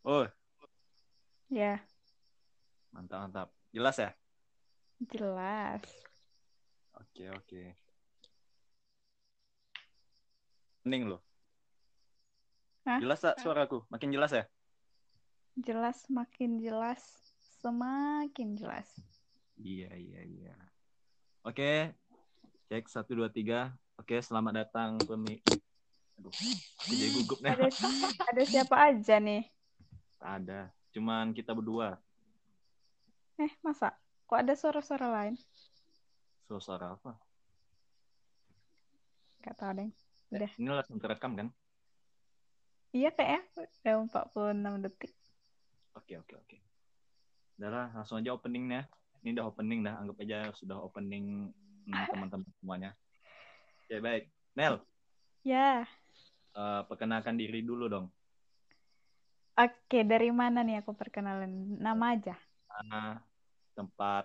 Oh, Ya, mantap mantap. Jelas ya? jelas. Oke oke. Pening loh. Hah? Jelas tak suaraku? Makin jelas ya? Jelas makin jelas, semakin jelas. Iya iya iya. Oke, cek satu dua tiga. Oke, selamat datang pemi. Aduh, jadi gugup nih. Ada ada siapa aja nih? Tak ada. Cuman kita berdua. Eh, masa? Kok ada suara-suara lain? Suara apa? Gak tau deh. Eh, Udah. Ini langsung terekam kan? Iya kayaknya udah 46 detik. Oke oke oke. Udah lah, langsung aja openingnya. Ini udah opening dah, anggap aja sudah opening hmm, teman-teman semuanya. Oke baik. Nel, Ya. eh, perkenalkan diri dulu dong. Oke, dari mana nih aku perkenalan? Nama aja. Tempat,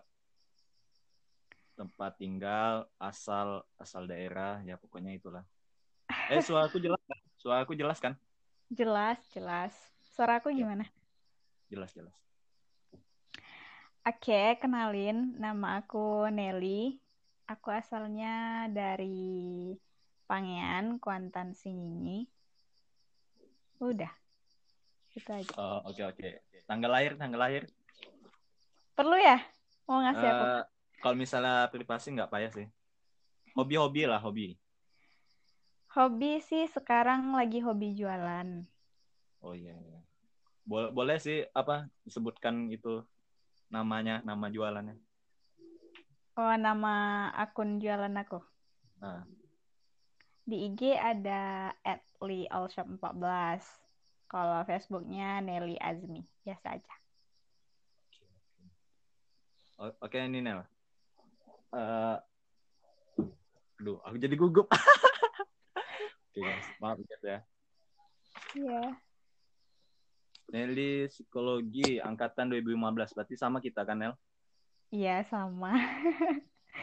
tempat tinggal, asal, asal daerah, ya pokoknya itulah. Eh, suaraku jelas kan? Suaraku jelas kan? Jelas, jelas. Suara aku gimana? Jelas jelas. Oke, kenalin. Nama aku Nelly. Aku asalnya dari Pangean, Kuantan, Singingi. Udah. Itu aja. Oh, oke oke. Tanggal lahir, tanggal lahir. Perlu ya? Mau ngasih aku? Eh, kalau misalnya privasi nggak payah sih. Hobi-hobi lah, hobi. Hobi sih sekarang lagi hobi jualan. Oh iya. iya. Boleh, boleh sih apa disebutkan itu namanya, nama jualannya. Oh, nama akun jualan aku. Nah, Di IG ada @liallshop14. Kalau Facebooknya Nelly Azmi. Biasa aja. oke ini Nel. Eh, aduh, aku jadi gugup. Oke guys, maaf ya. Iya. Nelly Psikologi angkatan 2015 berarti sama kita kan Nel? Iya, sama.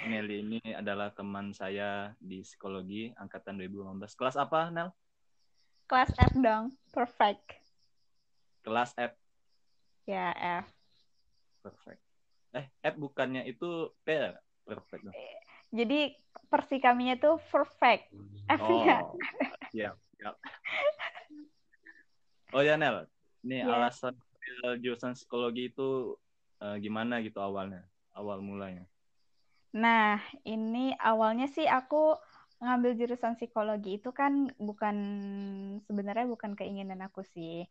Nelly ini adalah teman saya di psikologi angkatan 2015. Kelas apa Nel? Kelas F dong. Perfect. Kelas F. Ya, F. Perfect. Eh, F bukannya itu P ya? Perfect. dong. Jadi versi kaminya tuh perfect. F-nya. Oh, siap, siap. Oh ya Nel, ini Iya. alasan jurusan psikologi itu eh, gimana gitu awalnya, awal mulanya? Nah, ini awalnya sih aku ngambil jurusan psikologi itu kan bukan sebenarnya bukan keinginan aku sih.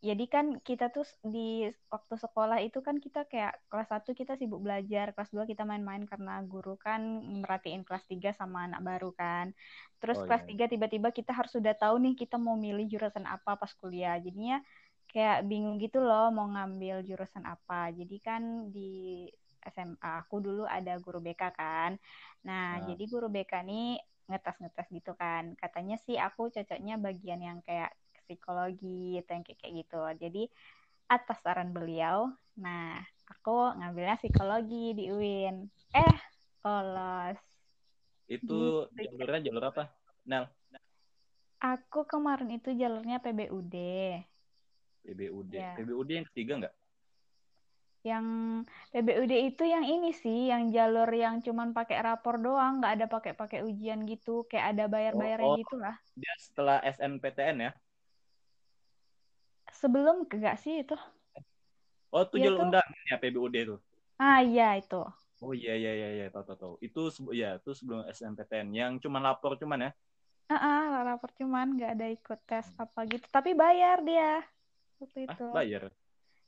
Jadi kan kita tuh di waktu sekolah itu kan kita kayak kelas 1 kita sibuk belajar, kelas 2 kita main-main karena guru kan merhatiin kelas 3 sama anak baru kan. Terus Oh, kelas iya. 3 tiba-tiba kita harus sudah tahu nih kita mau milih jurusan apa pas kuliah. Jadinya kayak bingung gitu loh mau ngambil jurusan apa. Jadi kan di SMA aku dulu ada guru BK kan. Nah, Nah. jadi guru BK nih ngetes-ngetes gitu kan. Katanya sih aku cocoknya bagian yang kayak psikologi atau yang kayak gitu. Jadi atas saran beliau, nah aku ngambilnya psikologi di UIN. Eh, lolos. Itu Gitu. jalurnya jalur apa? Nel, Aku kemarin itu jalurnya PBUD. PBUD. Iya. PBUD yang ketiga nggak? Yang PBUD itu yang ini sih, yang jalur yang cuman pakai rapor doang, nggak ada pakai-pakai ujian gitu, kayak ada bayar-bayarnya Oh, oh. gitu lah. Dia setelah SNPTN ya? Sebelum enggak sih itu? Oh, itu Iya jalur tuh. undangan ya PBUD itu. Ah iya itu. Oh iya iya iya iya tahu tahu tahu. Itu ya itu sebelum SNPTN yang cuman lapor cuman ya. Ah, ah, rapor cuman nggak ada ikut tes apa gitu, tapi bayar dia waktu Ah, itu. bayar.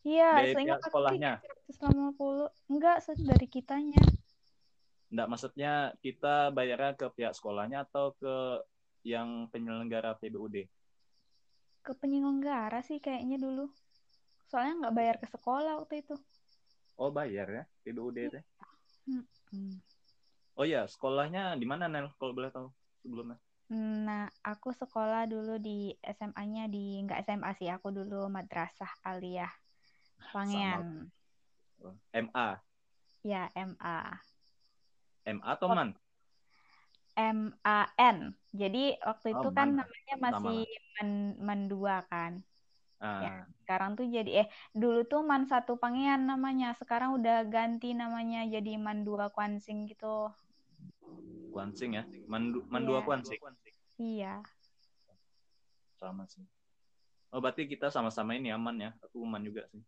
Iya, Dari seingat pihak sekolahnya. 150. Enggak, dari kitanya. Enggak maksudnya kita bayarnya ke pihak sekolahnya atau ke yang penyelenggara PBUD? Ke penyelenggara sih kayaknya dulu. Soalnya nggak bayar ke sekolah waktu itu. Oh, bayar ya PBUD itu. Hmm. Oh iya, sekolahnya di mana Nel kalau boleh tahu sebelumnya? Nah, aku sekolah dulu di SMA-nya di nggak SMA sih, aku dulu Madrasah Aliyah Pangean. Oh, MA. Ya, MA. MA atau Oh. MAN? M-A-N. Jadi waktu Oh, itu kan Man. namanya masih Man, Man 2 kan. Ah, Ya. Sekarang tuh jadi eh dulu tuh Man satu Pangean namanya, sekarang udah ganti namanya jadi Man dua Kuansing gitu. Kuansing ya. Mandu, Mandua Iya. Kuansing. Iya. Sama sih. Oh, berarti kita sama-sama ini aman ya. Aku man juga sih.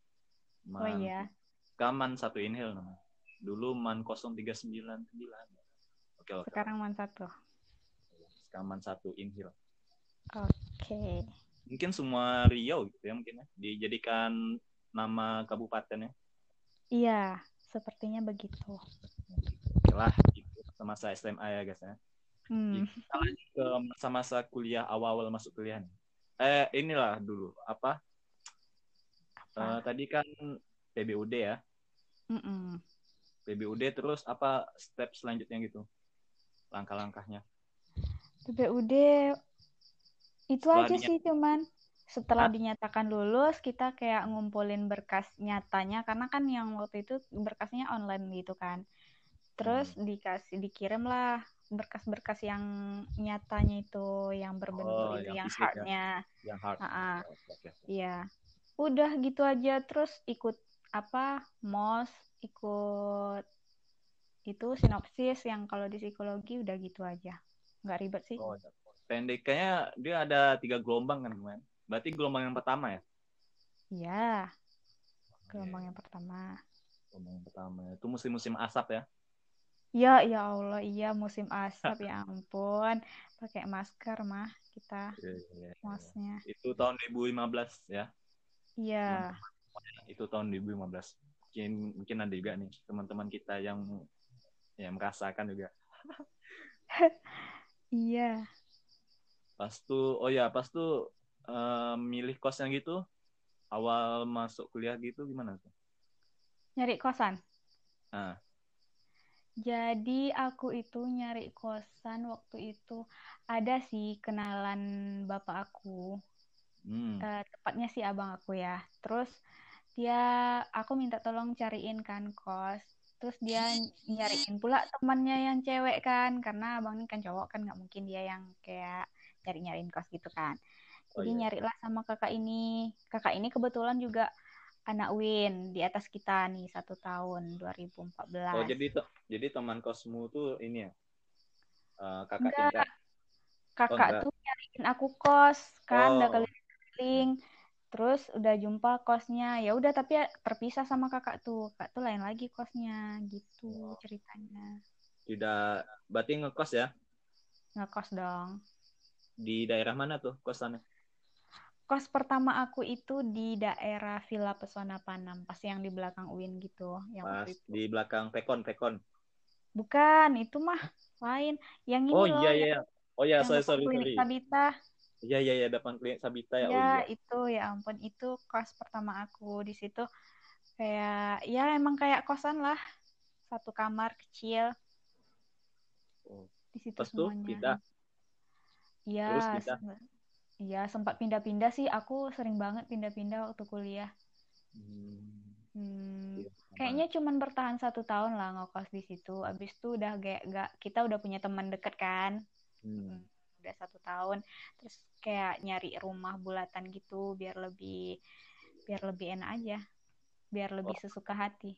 Man. Oh iya. Kaman satu inhale namanya. Dulu man 0399. Oke, oke. Sekarang Man satu. Kaman satu inhale. Oke. Mungkin semua Riau gitu ya mungkin ya. Dijadikan nama kabupatennya. Iya, sepertinya begitu. Lah, gitu. Semasa SMA ya guys ya. Hmm. Kita lanjut ke masa-masa kuliah awal-awal masuk kuliah nih. Eh inilah dulu apa? Apa? tadi kan PBUD ya. Mm-mm. PBUD terus apa step selanjutnya gitu? Langkah-langkahnya. PPUD itu Setelah aja sih cuman setelah Hah? dinyatakan lulus kita kayak ngumpulin berkas nyatanya karena kan yang waktu itu berkasnya online gitu kan. Terus Hmm. dikasih dikirim lah berkas-berkas yang nyatanya itu yang berbentuk Oh, itu yang yang ya. hardnya. Yang hard. Ah, Oke, oke. Iya. Udah gitu aja terus ikut apa? MOS, ikut itu sinopsis yang kalau di psikologi udah gitu aja. Nggak ribet sih. Oh, iya. pendeknya dia ada tiga gelombang kan kemarin. Berarti gelombang yang pertama ya? Iya. Gelombang yang pertama. Gelombang yang pertama. Itu musim-musim asap ya? Ya, ya Allah, iya musim asap ya ampun. Pakai masker mah kita Iya, iya, iya. mosnya. Itu tahun 2015 ya? Iya. Itu tahun 2015. Mungkin mungkin ada juga nih teman-teman kita yang yang merasakan juga. Iya. Pas tuh, oh ya, pas tuh eh, milih kosnya gitu, awal masuk kuliah gitu gimana tuh? Nyari kosan. Nah, Jadi aku itu nyari kosan waktu itu ada sih kenalan bapak aku. Hmm, Eh, tepatnya sih abang aku ya. Terus dia aku minta tolong cariin kan kos. Terus dia nyariin pula temannya yang cewek kan karena abang ini kan cowok kan nggak mungkin dia yang kayak nyari-nyariin kos gitu kan. Oh, Jadi iya. nyarilah sama kakak ini. Kakak ini kebetulan juga anak Win di atas kita nih satu tahun 2014. oh jadi jadi teman kosmu tuh ini ya? Eh, kakak Enggak. kakak enggak. tuh nyariin aku kos kan udah Oh. Keliling terus udah jumpa kosnya ya udah tapi ya terpisah sama kakak tuh kakak tuh lain lagi kosnya gitu Oh. ceritanya Tidak, berarti ngekos ya? ngekos dong Di daerah mana tuh kosannya? kos pertama aku itu di daerah Villa Pesona Panam pas yang di belakang UIN gitu yang Pas itu di belakang Pekon, Pekon. bukan itu mah lain yang ini Oh loh iya iya. Oh iya, yang sorry sorry sorry. Sabita Iya iya iya, depan klinik Sabita ya. Oh Ya, iya. itu ya ampun itu kos pertama aku di situ kayak ya emang kayak kosan lah. Satu kamar kecil Oh. di situ Terus tuh semuanya. pindah. Iya, Terus pindah. sem- Iya, sempat pindah-pindah sih. Aku sering banget pindah-pindah waktu kuliah. Hmm, Hmm, iya. kayaknya cuman bertahan satu tahun lah ngekos di situ. Abis itu udah kayak gak kita udah punya teman deket kan. Hmm. Udah satu tahun. Terus kayak nyari rumah bulatan gitu biar lebih biar lebih enak aja. Biar lebih Oh. sesuka hati.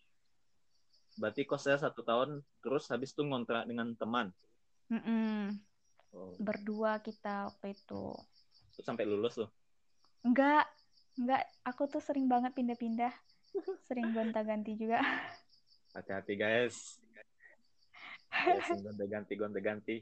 Berarti kosnya satu tahun, terus habis itu ngontrak dengan teman. Mm-mm. Oh, Berdua kita waktu itu. terus sampai lulus tuh. Enggak, enggak. Aku tuh sering banget pindah-pindah. Sering gonta-ganti juga. Hati-hati guys. Guys, gonta-ganti, gonta-ganti.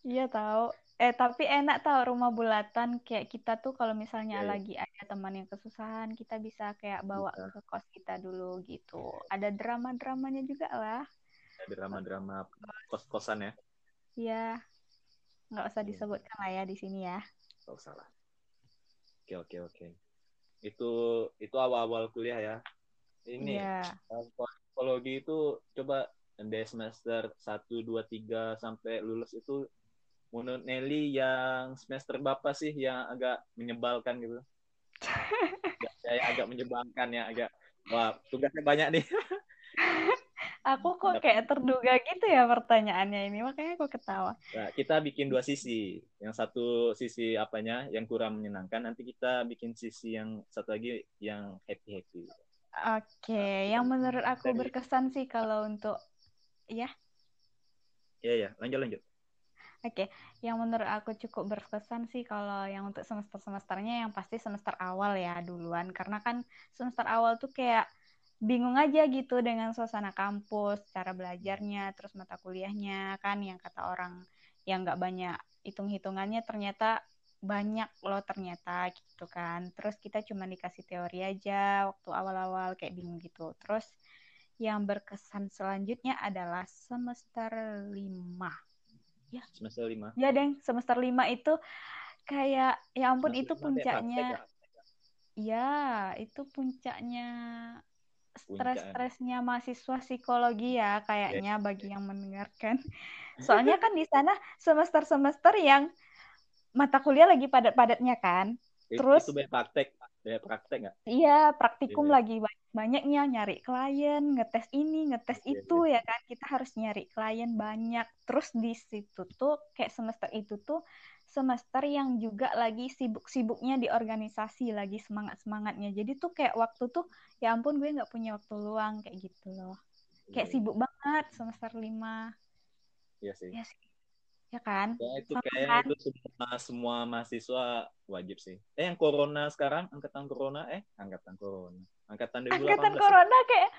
Iya tahu. Eh tapi enak tau rumah bulatan kayak kita tuh kalau misalnya Iya, iya. lagi ada teman yang kesusahan kita bisa kayak bawa Bisa. ke kos kita dulu gitu. Ada drama-dramanya juga lah. Ada drama-drama kos-kosan ya. Iya. Nggak usah Iya. disebutkan lah ya di sini ya. Gak usah lah. Oke, oke, oke. Itu itu awal-awal kuliah ya. Ini Iya. eh, psikologi itu coba dari semester 1, 2, 3 sampai lulus itu menurut Nelly yang semester berapa sih yang agak menyebalkan gitu? Kayak agak menyebalkan ya, agak wah tugasnya banyak nih. Aku kok kayak terduga gitu ya pertanyaannya ini, makanya aku ketawa. Nah, kita bikin dua sisi. Yang satu sisi apanya yang kurang menyenangkan, nanti kita bikin sisi yang satu lagi yang happy-happy. Oke, yang menurut aku berkesan sih kalau untuk ya. Iya, ya, lanjut lanjut. Oke, yang menurut aku cukup berkesan sih kalau yang untuk semester-semesternya yang pasti semester awal ya duluan. Karena kan semester awal tuh kayak bingung aja gitu dengan suasana kampus, cara belajarnya, terus mata kuliahnya kan yang kata orang yang nggak banyak hitung-hitungannya ternyata banyak loh ternyata gitu kan. Terus kita cuma dikasih teori aja waktu awal-awal kayak bingung gitu. Terus yang berkesan selanjutnya adalah semester lima ya. Semester lima. Ya deng. Semester lima itu kayak ya ampun semester itu puncaknya ya itu puncaknya stres-stresnya mahasiswa psikologi ya kayaknya yes. bagi yang mendengarkan. Soalnya kan di sana semester-semester yang mata kuliah lagi padat-padatnya kan. Terus itu banyak praktek banyak praktek nggak iya praktikum yeah. lagi banyaknya nyari klien, ngetes ini, ngetes okay, itu yeah. ya kan. Kita harus nyari klien banyak. Terus di situ tuh kayak semester itu tuh semester yang juga lagi sibuk-sibuknya di organisasi, lagi semangat-semangatnya. Jadi tuh kayak waktu tuh ya ampun gue nggak punya waktu luang kayak gitu loh. Kayak yeah. sibuk banget semester lima. Iya sih. Iya sih ya kan? Ya, itu kayak kan? itu semua, semua mahasiswa wajib sih. Eh yang corona sekarang angkatan corona eh angkatan corona. Angkatan 2018. Angkatan ya? corona kayak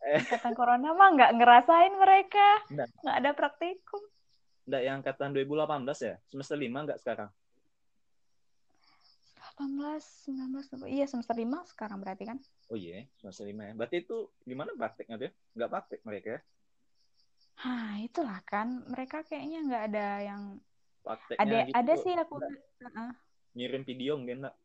eh. Angkatan corona mah nggak ngerasain mereka. Nggak ada praktikum. Nggak yang angkatan 2018 ya? Semester 5 nggak sekarang? 18, 19, iya semester 5 sekarang berarti kan? Oh iya, semester 5 ya. Berarti itu gimana prakteknya tuh? Nggak praktek mereka ya? Hah, itulah kan mereka kayaknya nggak ada yang Prakteknya ada gitu, ada sih aku uh, ngirim video mungkin enggak?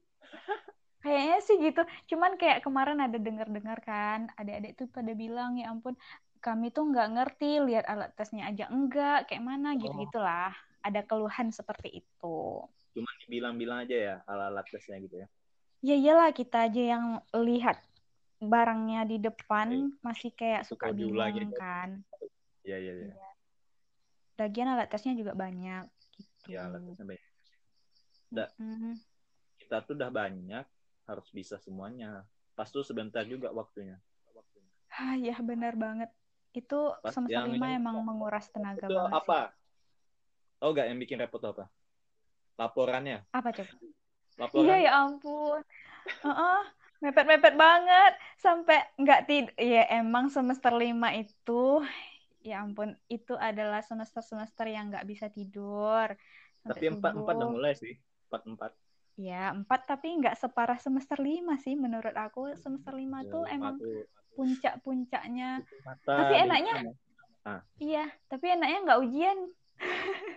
Kayaknya sih gitu. Cuman kayak kemarin ada dengar-dengar kan, adik-adik tuh pada bilang ya ampun kami tuh nggak ngerti lihat alat tesnya aja enggak kayak mana gitu gitulah. Ada keluhan seperti itu. Cuman dibilang-bilang aja ya alat-alat tesnya gitu ya. Ya iyalah kita aja yang lihat barangnya di depan masih kayak suka bingung gitu. kan. Iya, iya, iya. Lagian alat tesnya juga banyak gitu. Iya, alat tesnya banyak. Udah, mm-hmm. Kita tuh udah banyak, harus bisa semuanya. Pas tuh sebentar juga waktunya. Ah, ya benar banget. Itu Pas semester lima emang menguras tenaga itu banget. apa? Oh enggak, yang bikin repot apa? Laporannya. Apa coba? Laporan. Iya ya ampun. Uh -uh, mepet-mepet banget sampai nggak tid ya emang semester lima itu ya ampun itu adalah semester-semester yang nggak bisa tidur. Tapi empat empat udah mulai sih empat empat. Ya empat tapi nggak separah semester lima sih menurut aku. Semester lima ya, tuh emang puncak-puncaknya. Tapi enaknya ah. iya tapi enaknya nggak ujian.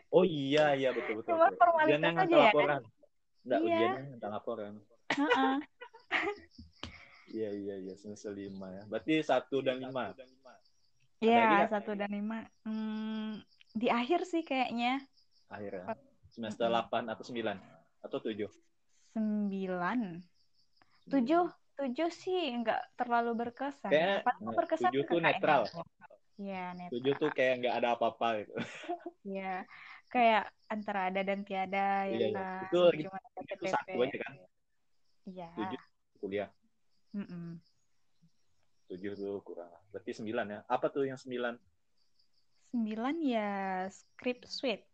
Oh iya iya betul betul, Cuma formalitas aja ya laporan. kan nggak iya. ujiannya nggak laporan. Iya iya iya semester lima ya. Berarti satu dan lima Iya, satu dan lima. Hmm, di akhir sih kayaknya. Akhir ya. Semester delapan atau sembilan? Atau tujuh? Sembilan. Tujuh. Tujuh sih nggak terlalu berkesan. Kayak, berkesan tujuh tuh netral. Iya, netral. Tujuh tuh kayak nggak ada apa-apa gitu. Iya. kayak antara ada dan tiada ya iya, iya. kan. Itu, itu satu aja kan? Iya. Tujuh kuliah. Mm -mm tujuh tuh kurang berarti sembilan ya? Apa tuh yang sembilan? Sembilan ya script suite.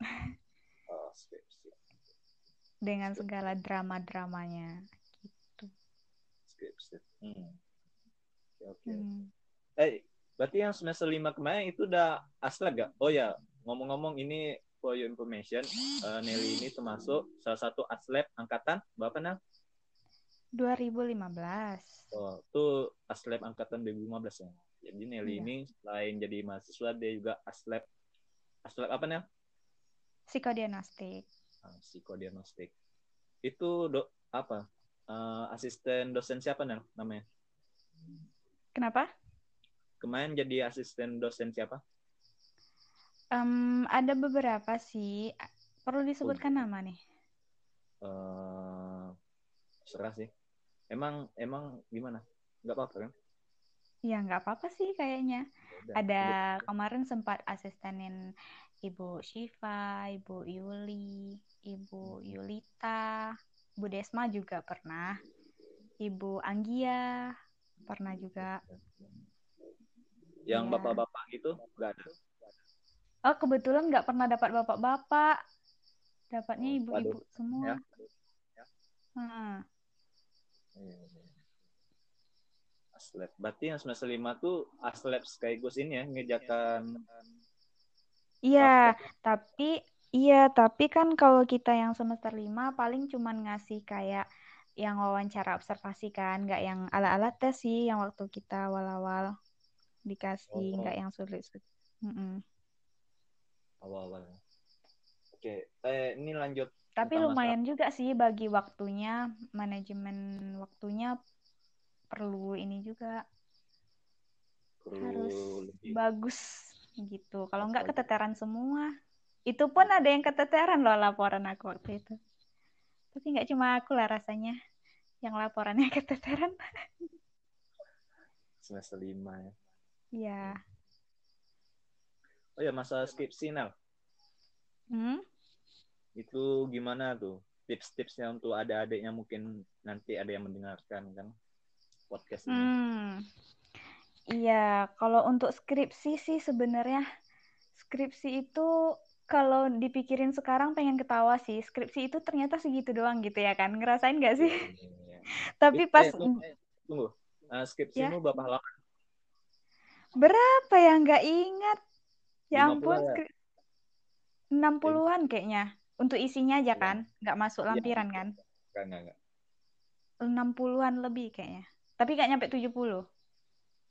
Oh script suite. Dengan segala drama dramanya gitu. Script suite. Hmm. oke okay, hmm. eh berarti yang semester lima kemarin itu udah asli gak oh ya ngomong-ngomong ini for your information uh, Nelly ini termasuk salah satu atlet angkatan berapa nang 2015. Oh, itu aslep angkatan 2015 ya. Jadi Nelly iya. ini selain jadi mahasiswa dia juga aslep aslep apa nih? Psikodiagnostik. Ah, psikodiagnostik. Itu do, apa? Uh, asisten dosen siapa nih namanya? Kenapa? Kemarin jadi asisten dosen siapa? Um, ada beberapa sih. Perlu disebutkan oh. nama nih? Uh, serah sih. Emang emang gimana? Nggak apa-apa kan? Ya nggak apa-apa sih kayaknya. ada kemarin sempat asistenin Ibu Shiva, Ibu Yuli, Ibu hmm. Yulita, Bu Desma juga pernah, Ibu Anggia pernah juga. Yang iya. bapak-bapak ya. gitu nggak ada? Oh kebetulan nggak pernah dapat bapak-bapak, dapatnya oh, ibu-ibu semua. Ya. Ya. Hmm. Aslep. Berarti yang semester lima tuh aslep sekaligus ini ya ngejakan Iya, tapi iya, tapi kan kalau kita yang semester lima paling cuman ngasih kayak yang wawancara observasi kan, nggak yang ala-ala tes sih yang waktu kita awal-awal dikasih, oh. nggak yang sulit-sulit. Mm -mm. Awal-awal. Oke, eh, ini lanjut. Tapi lumayan juga sih bagi waktunya, manajemen waktunya perlu ini juga. Perlu harus lebih. bagus gitu. Kalau nggak keteteran semua. Itu pun ada yang keteteran loh laporan aku waktu itu. Tapi nggak cuma aku lah rasanya yang laporannya keteteran. Semester lima ya. Iya. Oh ya masa skripsi Nel. Hmm? Itu gimana tuh tips-tipsnya untuk ada adiknya mungkin nanti ada yang mendengarkan kan podcast ini hmm Iya, kalau untuk skripsi sih sebenarnya skripsi itu kalau dipikirin sekarang pengen ketawa sih. Skripsi itu ternyata segitu doang gitu ya kan. Ngerasain gak sih? Ya, ya, ya. Tapi pas eh, tunggu, eh, tunggu. Uh, skripsimu ya? berapa halaman? Berapa ya nggak ingat. Ya ampun, ya? 60-an kayaknya. Untuk isinya aja iya. kan, nggak masuk iya. lampiran kan? Enggak, enggak, enggak. 60-an lebih kayaknya. Tapi nggak nyampe 70.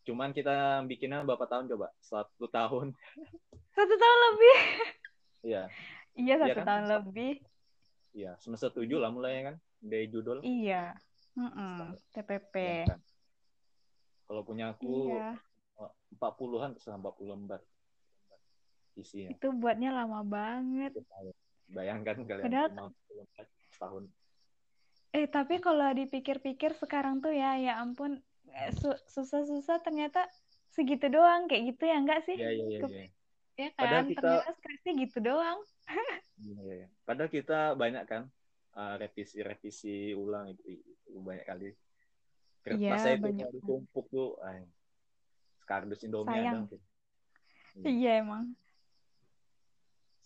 Cuman kita bikinnya berapa tahun coba? Satu tahun. Satu tahun lebih. Iya. Iya satu ya kan? tahun lebih. Iya semester tujuh lah mulai kan dari judul. Iya. Mm -mm. TPP. Ya, kan? Kalau punya aku iya. empat iya. puluhan terus empat puluh lembar isinya. Itu buatnya lama banget. Bayangkan kalian Padahal... tahun. Eh tapi kalau dipikir-pikir sekarang tuh ya ya ampun Eh, susah-susah ternyata segitu doang kayak gitu ya enggak sih? Iya iya iya. Ya. ya kan Padahal kita... ternyata skripsi gitu doang. Iya iya. Ya. Padahal kita banyak kan uh, revisi-revisi ulang itu, itu banyak kali. Kertas ya, itu banyak. tumpuk tuh. Ay. Skardus Indomie Sayang. ada. Iya. iya emang.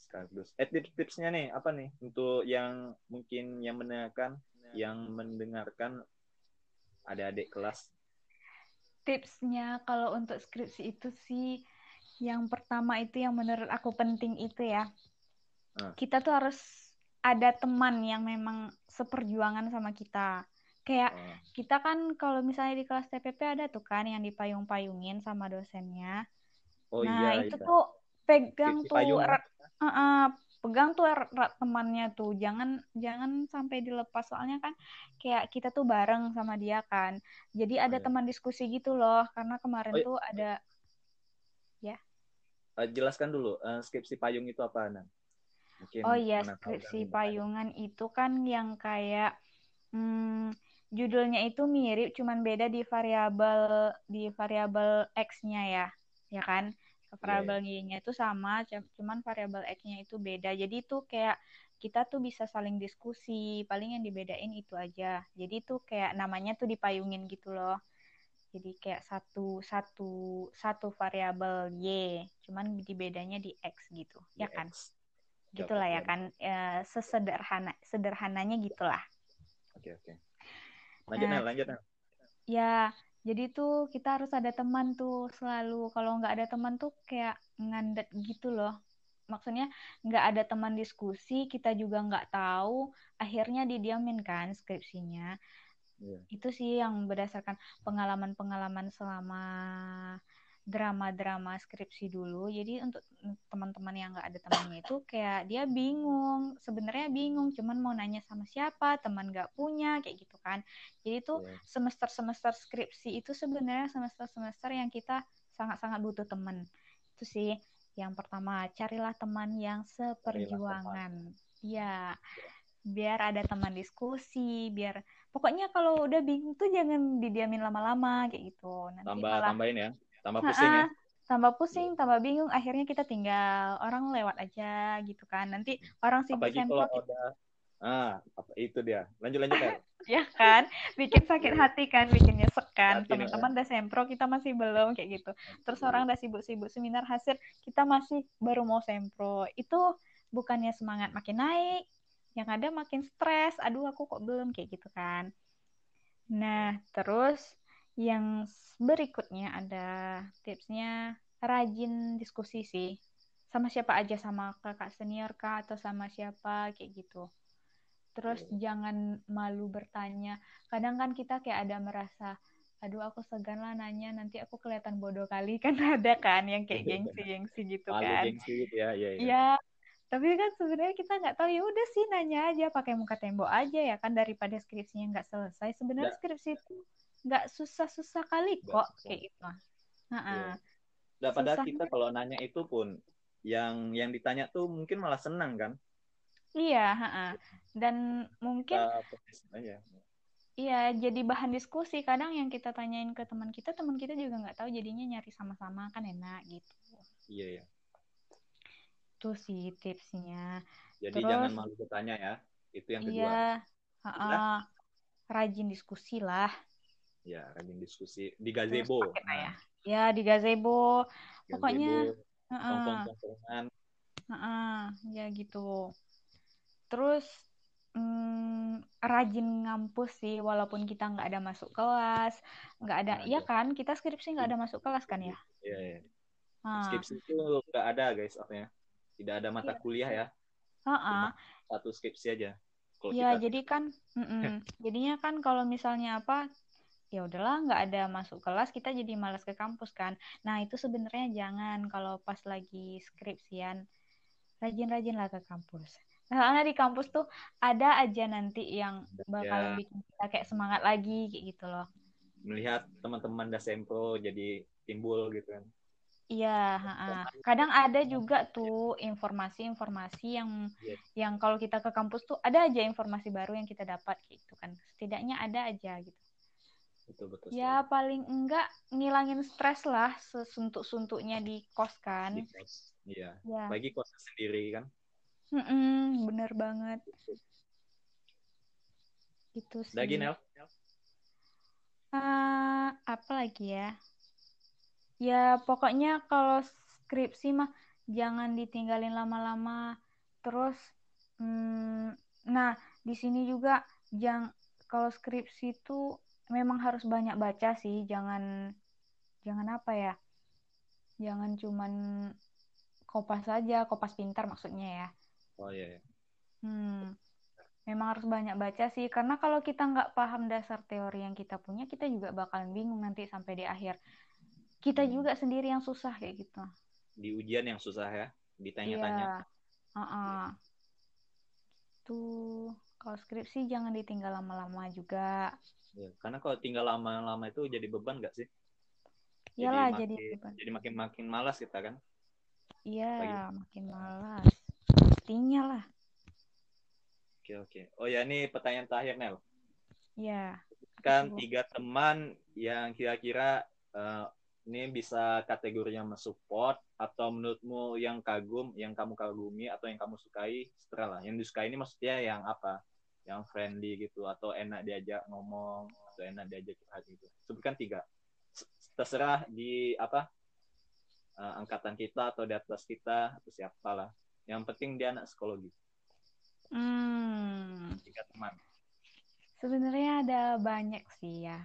Skardus. Eh tips-tipsnya nih apa nih untuk yang mungkin yang mendengarkan, yang mendengarkan adik-adik kelas tipsnya kalau untuk skripsi itu sih yang pertama itu yang menurut aku penting itu ya uh. kita tuh harus ada teman yang memang seperjuangan sama kita kayak uh. kita kan kalau misalnya di kelas TPP ada tuh kan yang dipayung-payungin sama dosennya oh, nah iya, itu iya. tuh pegang tuh uh, uh, pegang tuh erat temannya tuh. Jangan jangan sampai dilepas. Soalnya kan kayak kita tuh bareng sama dia kan. Jadi ada oh, iya. teman diskusi gitu loh. Karena kemarin oh, iya. tuh ada ya? Uh, jelaskan dulu uh, skripsi payung itu apa Nan? Mungkin oh iya. Skripsi payungan itu kan yang kayak hmm, judulnya itu mirip cuman beda di variabel di variabel x-nya ya. Ya kan variabel yeah. y-nya itu sama cuman variabel x-nya itu beda. Jadi itu kayak kita tuh bisa saling diskusi paling yang dibedain itu aja. Jadi itu kayak namanya tuh dipayungin gitu loh. Jadi kayak satu satu satu variabel y cuman dibedanya di x gitu. Di ya kan? X. gitulah ya kan? E, sesederhana sederhananya gitulah. Oke oke. Lanjut nah, lanjut ya jadi tuh kita harus ada teman tuh selalu. Kalau nggak ada teman tuh kayak ngandet gitu loh. Maksudnya nggak ada teman diskusi kita juga nggak tahu. Akhirnya didiamin kan skripsinya. Yeah. itu sih yang berdasarkan pengalaman-pengalaman selama drama-drama skripsi dulu. Jadi untuk teman-teman yang nggak ada temannya itu kayak dia bingung, sebenarnya bingung, cuman mau nanya sama siapa, teman nggak punya, kayak gitu kan. Jadi itu iya. semester-semester skripsi itu sebenarnya semester-semester yang kita sangat-sangat butuh teman. Itu sih yang pertama, carilah teman yang seperjuangan. Ya, biar ada teman diskusi, biar pokoknya kalau udah bingung tuh jangan didiamin lama-lama kayak gitu. Nanti tambah malah... tambahin ya tambah pusing ya tambah pusing, tambah bingung. Akhirnya kita tinggal orang lewat aja gitu kan. Nanti orang sibuk Apalagi kalau ada Ah, apa itu dia. Lanjut lanjut kan. ya kan, bikin sakit hati kan, bikin nyesek kan. Teman-teman udah sempro, kita masih belum kayak gitu. Terus orang udah sibuk-sibuk seminar hasil, kita masih baru mau sempro. Itu bukannya semangat makin naik, yang ada makin stres. Aduh, aku kok belum kayak gitu kan. Nah, terus yang berikutnya ada tipsnya rajin diskusi sih. Sama siapa aja, sama kakak senior kah atau sama siapa kayak gitu terus yeah. jangan malu bertanya kadang kan kita kayak ada merasa aduh aku segan lah nanya nanti aku kelihatan bodoh kali kan ada kan yang kayak gengsi gengsi gitu malu kan gengsi gitu ya ya, ya. ya tapi kan sebenarnya kita nggak tahu ya udah sih nanya aja pakai muka tembok aja ya kan daripada skripsinya nggak selesai sebenarnya ya. skripsi itu nggak susah-susah kali kok susah. kayak gitu nah, ya. padahal kita kalau nanya itu pun yang yang ditanya tuh mungkin malah senang kan Iya, ha-ha. dan mungkin uh, Iya, jadi bahan diskusi. Kadang yang kita tanyain ke teman kita, teman kita juga nggak tahu. Jadinya nyari sama-sama kan enak gitu. Iya ya. Itu sih tipsnya. Jadi Terus, jangan malu bertanya ya. Itu yang kedua. Iya, rajin diskusi lah. Ya, rajin diskusi di gazebo. Terus, nah. ya. ya di gazebo. gazebo Pokoknya. Uh, uh, uh, ya gitu terus hmm, rajin ngampus sih walaupun kita nggak ada masuk kelas nggak ada iya kan kita skripsi nggak ada masuk kelas kan ya iya iya hmm. skripsi itu nggak ada guys artinya tidak ada mata iya. kuliah ya uh-uh. satu skripsi aja Iya, jadi kan, mm-mm. jadinya kan kalau misalnya apa, ya udahlah nggak ada masuk kelas, kita jadi malas ke kampus kan. Nah itu sebenarnya jangan kalau pas lagi skripsian, rajin-rajin lah ke kampus. Soalnya di kampus tuh ada aja nanti yang bakal ya. bikin kita kayak semangat lagi kayak gitu loh. Melihat teman-teman Dasempro jadi timbul gitu kan. Iya, kadang ada juga tuh informasi-informasi yang yes. yang kalau kita ke kampus tuh ada aja informasi baru yang kita dapat gitu kan. Setidaknya ada aja gitu. Betul betul. Ya paling enggak ngilangin stres lah sesuntuk-suntuknya di kos kan. Di kos. Iya. Ya. Bagi kos sendiri kan. Mm-mm, bener banget. Itu sih. Lagi Nel? Uh, apa lagi ya? Ya pokoknya kalau skripsi mah jangan ditinggalin lama-lama. Terus, hmm, nah di sini juga jang kalau skripsi itu memang harus banyak baca sih. Jangan jangan apa ya? Jangan cuman kopas saja, kopas pintar maksudnya ya Oh iya. iya. Hmm. Memang harus banyak baca sih, karena kalau kita nggak paham dasar teori yang kita punya, kita juga bakalan bingung nanti sampai di akhir. Kita hmm. juga sendiri yang susah kayak gitu. Di ujian yang susah ya, ditanya-tanya. Iya. Uh-uh. Tuh, kalau skripsi jangan ditinggal lama-lama juga. Ya, karena kalau tinggal lama-lama itu jadi beban nggak sih? Iyalah jadi, jadi beban. Jadi makin makin malas kita kan? Iya, makin malas pastinya lah. Oke oke. Oh ya ini pertanyaan terakhir Nel. Ya. Kan tiga teman yang kira-kira uh, ini bisa kategorinya mensupport atau menurutmu yang kagum, yang kamu kagumi atau yang kamu sukai, setelah lah. Yang disukai ini maksudnya yang apa? Yang friendly gitu atau enak diajak ngomong atau enak diajak curhat gitu. Sebutkan tiga. Terserah di apa? Uh, angkatan kita atau di atas kita atau siapa lah yang penting dia anak psikologi. Hmm. Tiga teman. Sebenarnya ada banyak sih ya.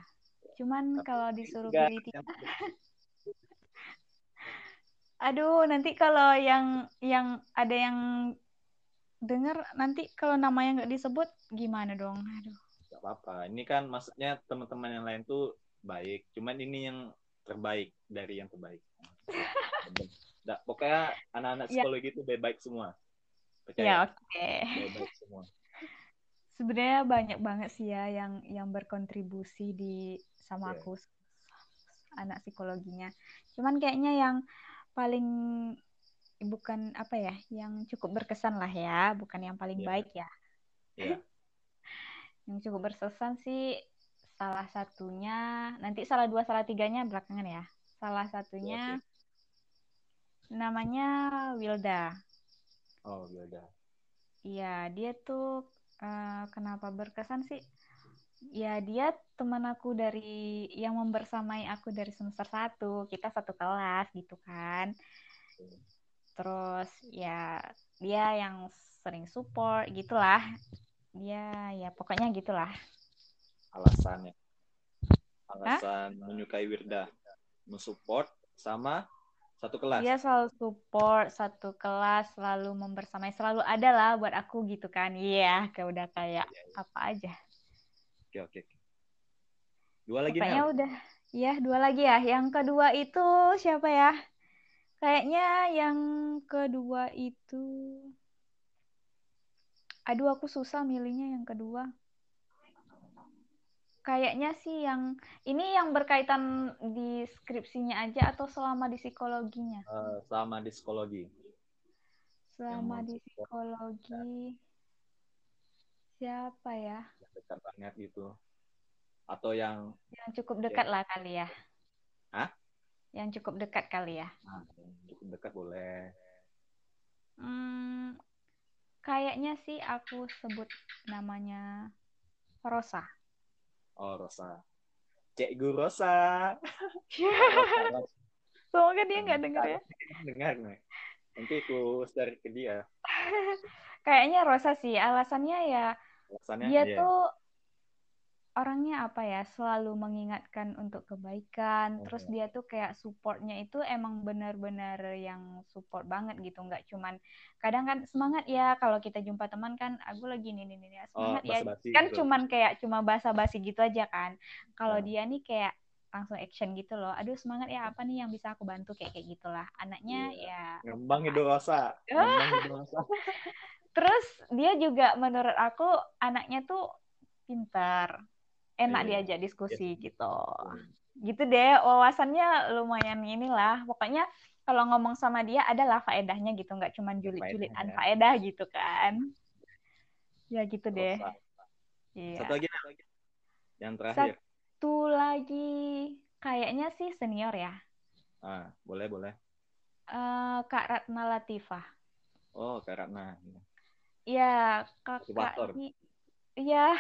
Cuman Tapi kalau disuruh pilih tiga. Aduh, nanti kalau yang yang ada yang dengar nanti kalau namanya nggak disebut gimana dong? Aduh. Gak apa-apa. Ini kan maksudnya teman-teman yang lain tuh baik. Cuman ini yang terbaik dari yang terbaik. Nah, pokoknya anak-anak ya. psikologi itu baik-baik semua. Percaya. Ya, oke. Okay. Semua. Sebenarnya banyak banget sih ya yang yang berkontribusi di sama yeah. aku anak psikologinya. Cuman kayaknya yang paling bukan apa ya, yang cukup berkesan lah ya, bukan yang paling yeah. baik ya. Yeah. yang cukup berkesan sih salah satunya nanti salah dua salah tiganya belakangan ya. Salah satunya okay namanya Wilda. Oh, Wilda. Iya, dia tuh uh, kenapa berkesan sih? Ya, dia teman aku dari yang membersamai aku dari semester satu. Kita satu kelas gitu kan. Terus ya dia yang sering support gitulah. Dia ya pokoknya gitulah. Alasannya. Alasan Hah? menyukai Wirda. Mensupport sama satu kelas. Dia selalu support satu kelas, selalu membersamai, selalu ada lah buat aku gitu kan. Iya, yeah, kayak udah kayak yeah, yeah. apa aja. Oke, oke. Dua lagi Kayaknya udah. Ya, dua lagi ya. Yang kedua itu siapa ya? Kayaknya yang kedua itu Aduh, aku susah milihnya yang kedua kayaknya sih yang ini yang berkaitan di skripsinya aja atau selama di psikologinya? Uh, selama di psikologi. Selama di psikologi siapa ya? Dekat banget gitu. Atau yang yang cukup dekat ya. lah kali ya. Hah? Yang cukup dekat kali ya. Nah, cukup dekat boleh. Hmm, kayaknya sih aku sebut namanya Rosa. Oh, Rosa. Cik Rosa. Semoga dia nggak dengar ya. Dengar, nih. Nanti aku share ke dia. Kayaknya Rosa sih. Alasannya ya Alasannya, dia iya. tuh orangnya apa ya selalu mengingatkan untuk kebaikan oh, terus dia tuh kayak supportnya itu emang benar-benar yang support banget gitu nggak cuman kadang kan semangat ya kalau kita jumpa teman kan aku lagi nih nih nih semangat oh, ya kan gitu. cuman kayak cuma basa-basi gitu aja kan. Kalau oh. dia nih kayak langsung action gitu loh aduh semangat ya apa nih yang bisa aku bantu? Kayak kayak gitulah. Anaknya yeah. ya ngembang itu rasa ngembang terus dia juga menurut aku anaknya tuh pintar enak yeah. diajak diskusi yeah. gitu. Gitu deh wawasannya lumayan inilah. Pokoknya kalau ngomong sama dia adalah faedahnya gitu. Nggak cuma julid-julidan faedah gitu kan. Ya gitu deh. Iya. satu lagi yang terakhir. Satu lagi. Kayaknya sih senior ya. Ah boleh boleh. Uh, kak Ratna Latifah. Oh kak Ratna. Iya, kakak ini. Iya,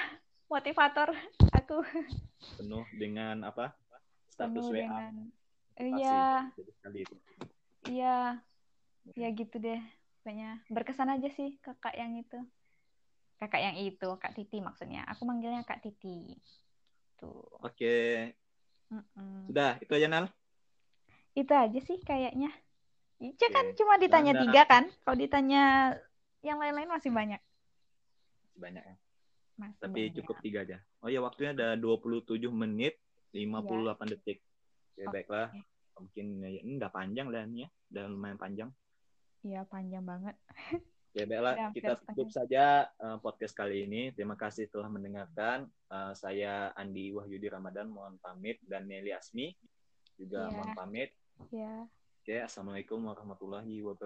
motivator aku. Penuh dengan apa? Status Penuh WA. Iya. Iya. Ya gitu deh. Pokoknya berkesan aja sih kakak yang itu. Kakak yang itu, Kak Titi maksudnya. Aku manggilnya Kak Titi. Tuh. Oke. Mm -mm. Sudah, itu aja Nal. Itu aja sih kayaknya. Ica kan cuma ditanya tiga kan? Kalau ditanya yang lain-lain masih banyak. Banyak ya. Mas, Tapi banyak. cukup tiga aja. Oh ya waktunya ada 27 menit 58 ya. detik. Ya okay. baiklah. Mungkin ya, ini udah panjang lah ini ya. Udah lumayan panjang. Iya panjang banget. Ya baiklah, kita tutup saja uh, podcast kali ini. Terima kasih telah mendengarkan. Uh, saya Andi Wahyudi Ramadan mohon pamit dan Nelly Asmi juga yeah. mohon pamit. Ya. Oke, assalamualaikum warahmatullahi wabarakatuh.